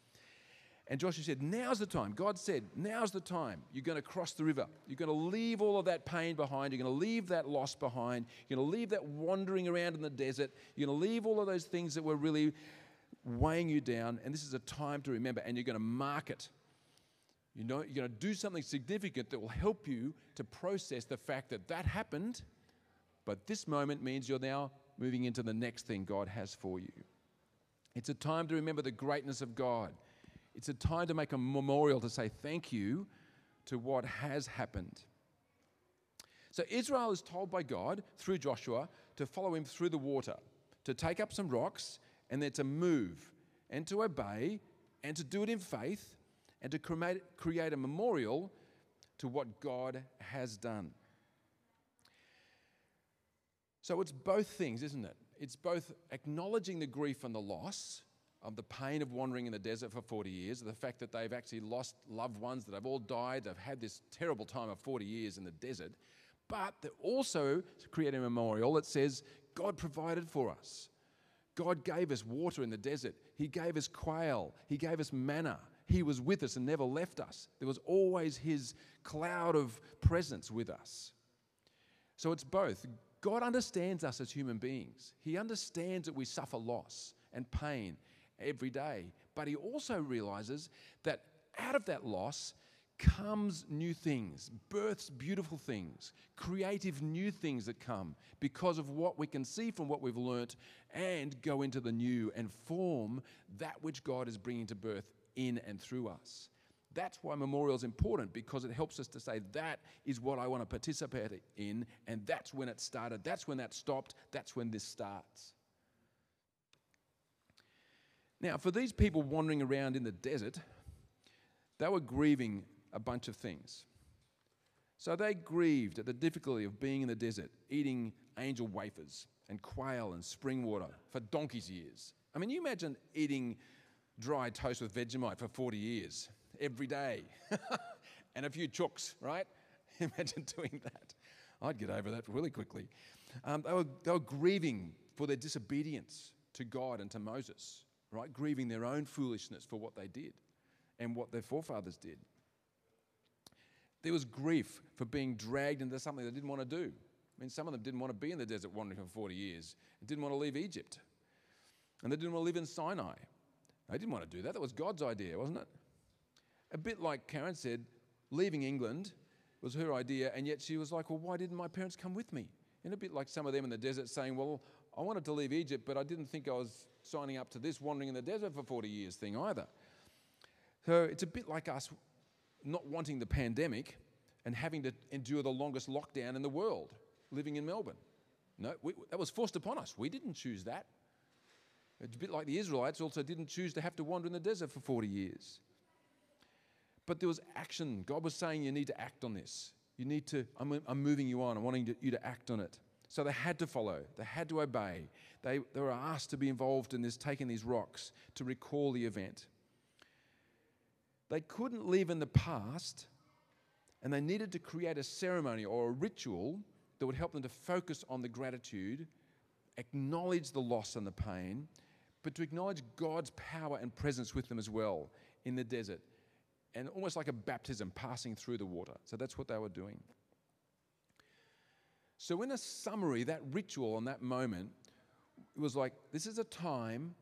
And Joshua said, Now's the time. God said, Now's the time. You're going to cross the river. You're going to leave all of that pain behind. You're going to leave that loss behind. You're going to leave that wandering around in the desert. You're going to leave all of those things that were really weighing you down. And this is a time to remember. And you're going to mark it. You know, you're going to do something significant that will help you to process the fact that that happened. But this moment means you're now moving into the next thing God has for you. It's a time to remember the greatness of God. It's a time to make a memorial to say thank you to what has happened. So Israel is told by God through Joshua to follow him through the water, to take up some rocks, and then to move and to obey and to do it in faith and to create, a memorial to what God has done. So it's both things, isn't it? It's both acknowledging the grief and the loss of the pain of wandering in the desert for 40 years, the fact that they've actually lost loved ones, that have all died, they've had this terrible time of 40 years in the desert, but they're also creating a memorial that says, God provided for us. God gave us water in the desert. He gave us quail. He gave us manna. He was with us and never left us. There was always His cloud of presence with us. So it's both. God understands us as human beings, He understands that we suffer loss and pain every day. But he also realizes that out of that loss comes new things, births beautiful things, creative new things that come because of what we can see from what we've learnt and go into the new and form that which God is bringing to birth in and through us. That's why memorial is important because it helps us to say, that is what I want to participate in, and that's when it started, that's when that stopped, that's when this starts. Now, for these people wandering around in the desert, they were grieving a bunch of things. So they grieved at the difficulty of being in the desert, eating angel wafers and quail and spring water for donkey's years. I mean, you imagine eating dry toast with Vegemite for 40 years, every day, and a few chooks, right? Imagine doing that. I'd get over that really quickly. Um, they, were, they were grieving for their disobedience to God and to Moses right? Grieving their own foolishness for what they did and what their forefathers did. There was grief for being dragged into something they didn't want to do. I mean, some of them didn't want to be in the desert wandering for 40 years and didn't want to leave Egypt. And they didn't want to live in Sinai. They didn't want to do that. That was God's idea, wasn't it? A bit like Karen said, leaving England was her idea, and yet she was like, Well, why didn't my parents come with me? And a bit like some of them in the desert saying, Well, I wanted to leave Egypt, but I didn't think I was signing up to this wandering in the desert for 40 years thing either. So it's a bit like us not wanting the pandemic and having to endure the longest lockdown in the world living in Melbourne. No, we, that was forced upon us. We didn't choose that. It's a bit like the Israelites also didn't choose to have to wander in the desert for 40 years. But there was action. God was saying, You need to act on this. You need to, I'm, I'm moving you on. I'm wanting to, you to act on it. So they had to follow, they had to obey. They, they were asked to be involved in this, taking these rocks to recall the event. They couldn't live in the past, and they needed to create a ceremony or a ritual that would help them to focus on the gratitude, acknowledge the loss and the pain, but to acknowledge God's power and presence with them as well in the desert and almost like a baptism passing through the water. So that's what they were doing. So, in a summary, that ritual and that moment, it was like this is a time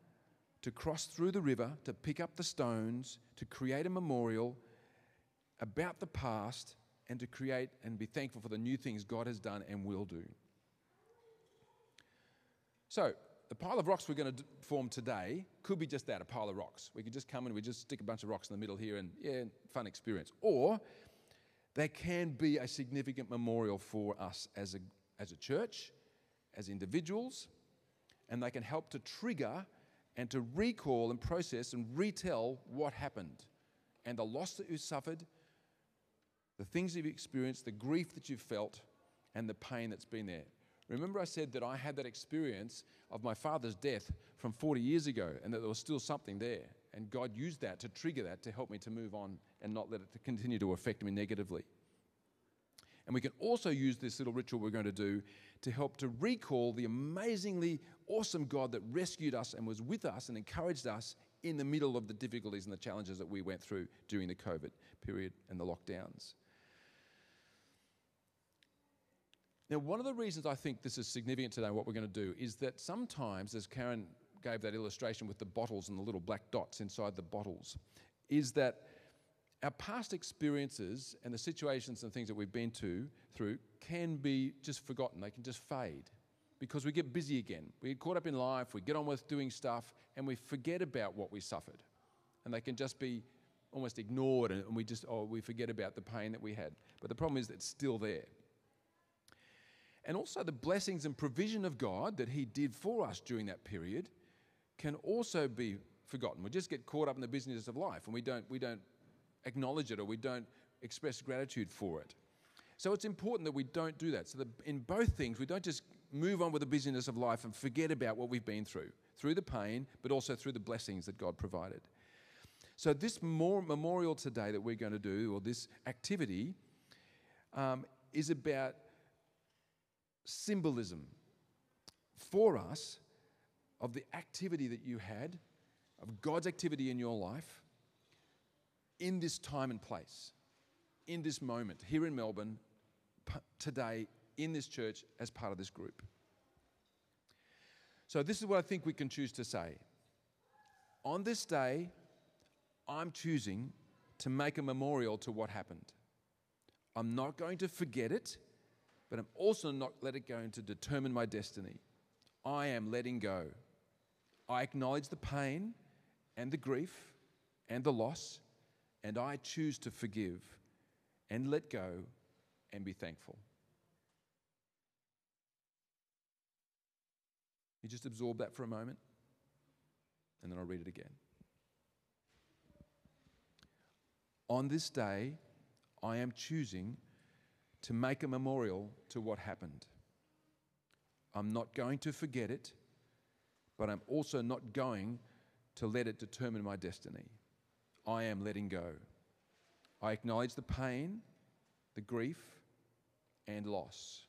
to cross through the river, to pick up the stones, to create a memorial about the past, and to create and be thankful for the new things God has done and will do. So, the pile of rocks we're going to form today could be just that a pile of rocks. We could just come and we just stick a bunch of rocks in the middle here and, yeah, fun experience. Or they can be a significant memorial for us as a, as a church, as individuals, and they can help to trigger and to recall and process and retell what happened and the loss that you suffered, the things you've experienced, the grief that you've felt, and the pain that's been there. Remember, I said that I had that experience of my father's death from 40 years ago and that there was still something there. And God used that to trigger that to help me to move on and not let it to continue to affect me negatively. And we can also use this little ritual we're going to do to help to recall the amazingly awesome God that rescued us and was with us and encouraged us in the middle of the difficulties and the challenges that we went through during the COVID period and the lockdowns. Now, one of the reasons I think this is significant today, what we're going to do, is that sometimes, as Karen gave that illustration with the bottles and the little black dots inside the bottles, is that our past experiences and the situations and things that we've been to through can be just forgotten. They can just fade because we get busy again. We get caught up in life, we get on with doing stuff, and we forget about what we suffered. And they can just be almost ignored, and we just, oh, we forget about the pain that we had. But the problem is that it's still there. And also, the blessings and provision of God that He did for us during that period can also be forgotten. We just get caught up in the business of life and we don't, we don't acknowledge it or we don't express gratitude for it. So it's important that we don't do that. So that in both things, we don't just move on with the busyness of life and forget about what we've been through, through the pain, but also through the blessings that God provided. So this memorial today that we're going to do, or this activity, um, is about symbolism for us of the activity that you had, of God's activity in your life in this time and place, in this moment, here in Melbourne, today, in this church, as part of this group. So, this is what I think we can choose to say. On this day, I'm choosing to make a memorial to what happened. I'm not going to forget it but I'm also not let it go to determine my destiny. I am letting go. I acknowledge the pain and the grief and the loss, and I choose to forgive and let go and be thankful. You just absorb that for a moment, and then I'll read it again. On this day, I am choosing to make a memorial to what happened. I'm not going to forget it, but I'm also not going to let it determine my destiny. I am letting go. I acknowledge the pain, the grief, and loss.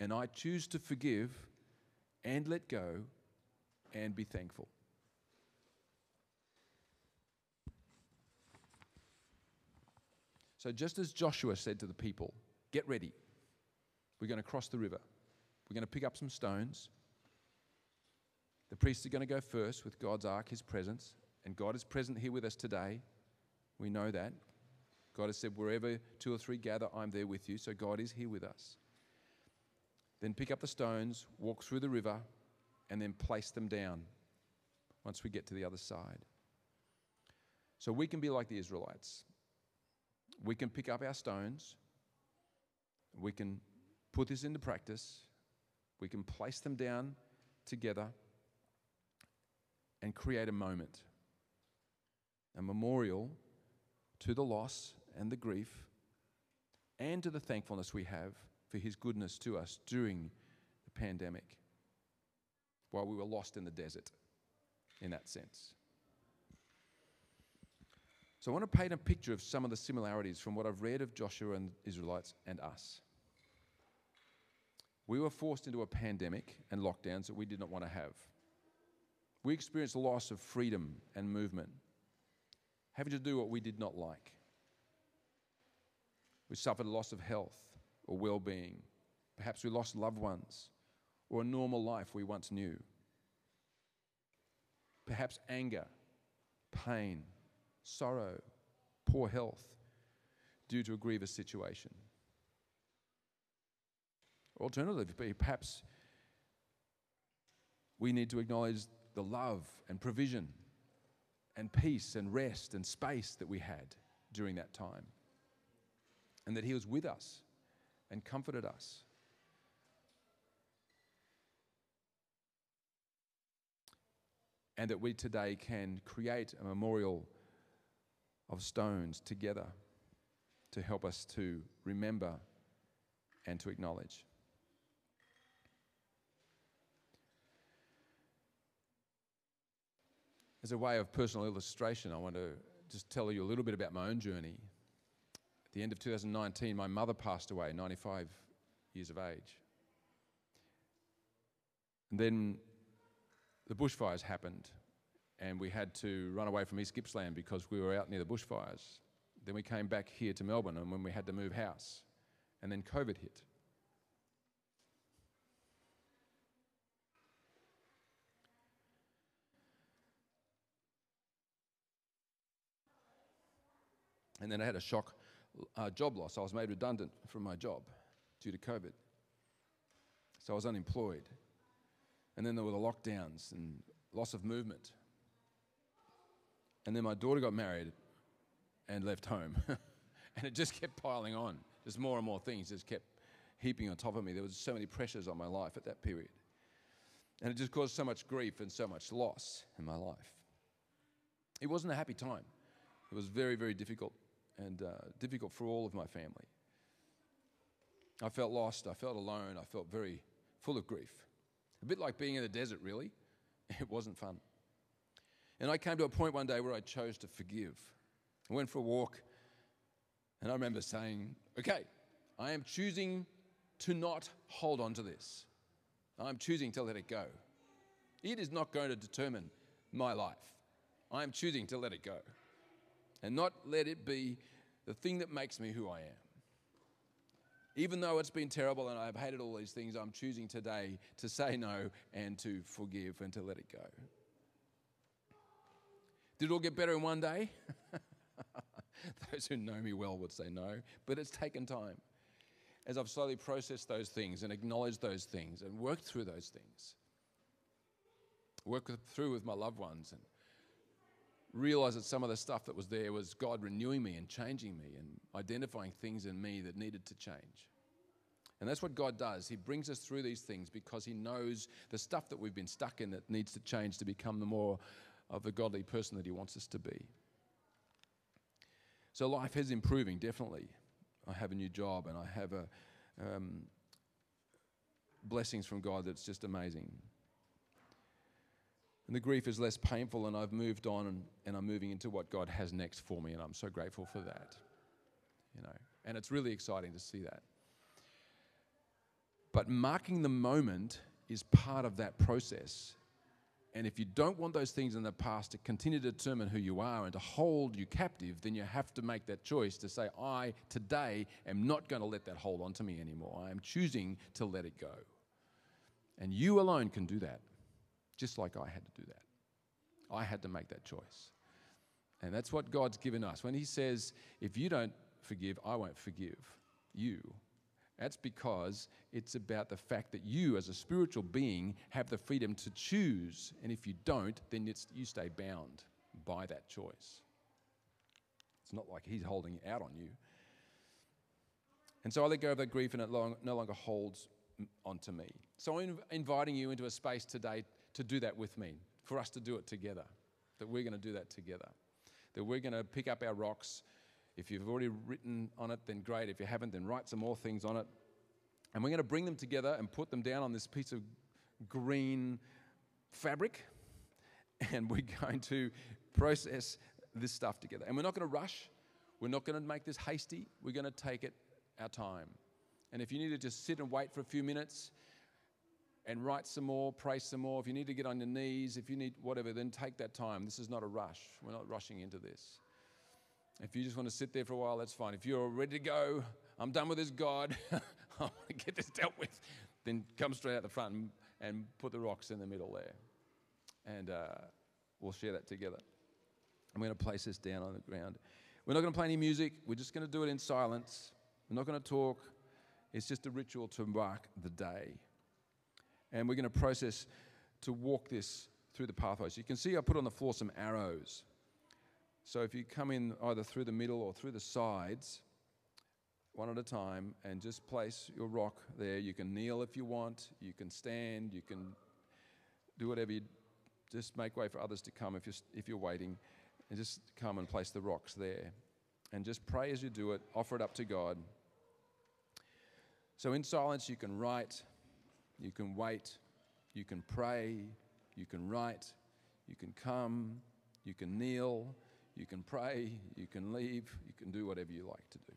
And I choose to forgive and let go and be thankful. So, just as Joshua said to the people, Get ready. We're going to cross the river. We're going to pick up some stones. The priests are going to go first with God's ark, his presence, and God is present here with us today. We know that. God has said, wherever two or three gather, I'm there with you. So God is here with us. Then pick up the stones, walk through the river, and then place them down once we get to the other side. So we can be like the Israelites. We can pick up our stones, we can put this into practice, we can place them down together and create a moment, a memorial to the loss and the grief and to the thankfulness we have for His goodness to us during the pandemic while we were lost in the desert, in that sense. So I want to paint a picture of some of the similarities from what I've read of Joshua and Israelites and us. We were forced into a pandemic and lockdowns that we did not want to have. We experienced a loss of freedom and movement, having to do what we did not like. We suffered a loss of health or well being. Perhaps we lost loved ones or a normal life we once knew. Perhaps anger, pain, sorrow, poor health due to a grievous situation. Alternatively, perhaps we need to acknowledge the love and provision and peace and rest and space that we had during that time. And that He was with us and comforted us. And that we today can create a memorial of stones together to help us to remember and to acknowledge. As a way of personal illustration, I want to just tell you a little bit about my own journey. At the end of 2019, my mother passed away, 95 years of age. And then the bushfires happened, and we had to run away from East Gippsland because we were out near the bushfires. Then we came back here to Melbourne, and when we had to move house, and then COVID hit. And then I had a shock uh, job loss. I was made redundant from my job due to COVID. So I was unemployed. And then there were the lockdowns and loss of movement. And then my daughter got married and left home. and it just kept piling on. Just more and more things just kept heaping on top of me. There was so many pressures on my life at that period. And it just caused so much grief and so much loss in my life. It wasn't a happy time. It was very, very difficult and uh, difficult for all of my family. I felt lost, I felt alone, I felt very full of grief. A bit like being in the desert, really. It wasn't fun. And I came to a point one day where I chose to forgive. I went for a walk, and I remember saying, Okay, I am choosing to not hold on to this. I'm choosing to let it go. It is not going to determine my life. I am choosing to let it go and not let it be the thing that makes me who I am. Even though it's been terrible and I've hated all these things, I'm choosing today to say no and to forgive and to let it go. Did it all get better in one day? those who know me well would say no, but it's taken time. As I've slowly processed those things and acknowledged those things and worked through those things, worked through with my loved ones and realized that some of the stuff that was there was God renewing me and changing me and identifying things in me that needed to change. And that's what God does. He brings us through these things because He knows the stuff that we've been stuck in that needs to change to become the more of the godly person that He wants us to be. So life is improving, definitely. I have a new job and I have a, um, blessings from God that's just amazing. And the grief is less painful, and I've moved on and, and I'm moving into what God has next for me, and I'm so grateful for that. You know, and it's really exciting to see that. But marking the moment is part of that process. And if you don't want those things in the past to continue to determine who you are and to hold you captive, then you have to make that choice to say, I today am not going to let that hold on to me anymore. I am choosing to let it go. And you alone can do that just like I had to do that. I had to make that choice. And that's what God's given us. When He says, if you don't forgive, I won't forgive you. That's because it's about the fact that you, as a spiritual being, have the freedom to choose. And if you don't, then you stay bound by that choice. It's not like He's holding out on you. And so I let go of that grief and it long, no longer holds onto me. So I'm inviting you into a space today to do that with me, for us to do it together, that we're going to do that together, that we're going to pick up our rocks. If you've already written on it, then great. If you haven't, then write some more things on it. And we're going to bring them together and put them down on this piece of green fabric. And we're going to process this stuff together. And we're not going to rush. We're not going to make this hasty. We're going to take it our time. And if you need to just sit and wait for a few minutes and write some more, pray some more, if you need to get on your knees, if you need whatever, then take that time. This is not a rush. We're not rushing into this. If you just want to sit there for a while, that's fine. If you're ready to go, I'm done with this, God, I want to get this dealt with, then come straight out the front and, put the rocks in the middle there. And uh, we'll share that together. I'm going to place this down on the ground. We're not going to play any music. We're just going to do it in silence. We're not going to talk. It's just a ritual to mark the day. And we're going to process to walk this through the pathways. You can see I put on the floor some arrows. So if you come in either through the middle or through the sides, one at a time, and just place your rock there. You can kneel if you want, you can stand, you can do whatever you just make way for others to come if you're, if you're waiting, and just come and place the rocks there. And just pray as you do it, offer it up to God. So, in silence, you can write, you can wait, you can pray, you can write, you can come, you can kneel, you can pray, you can leave, you can do whatever you like to do.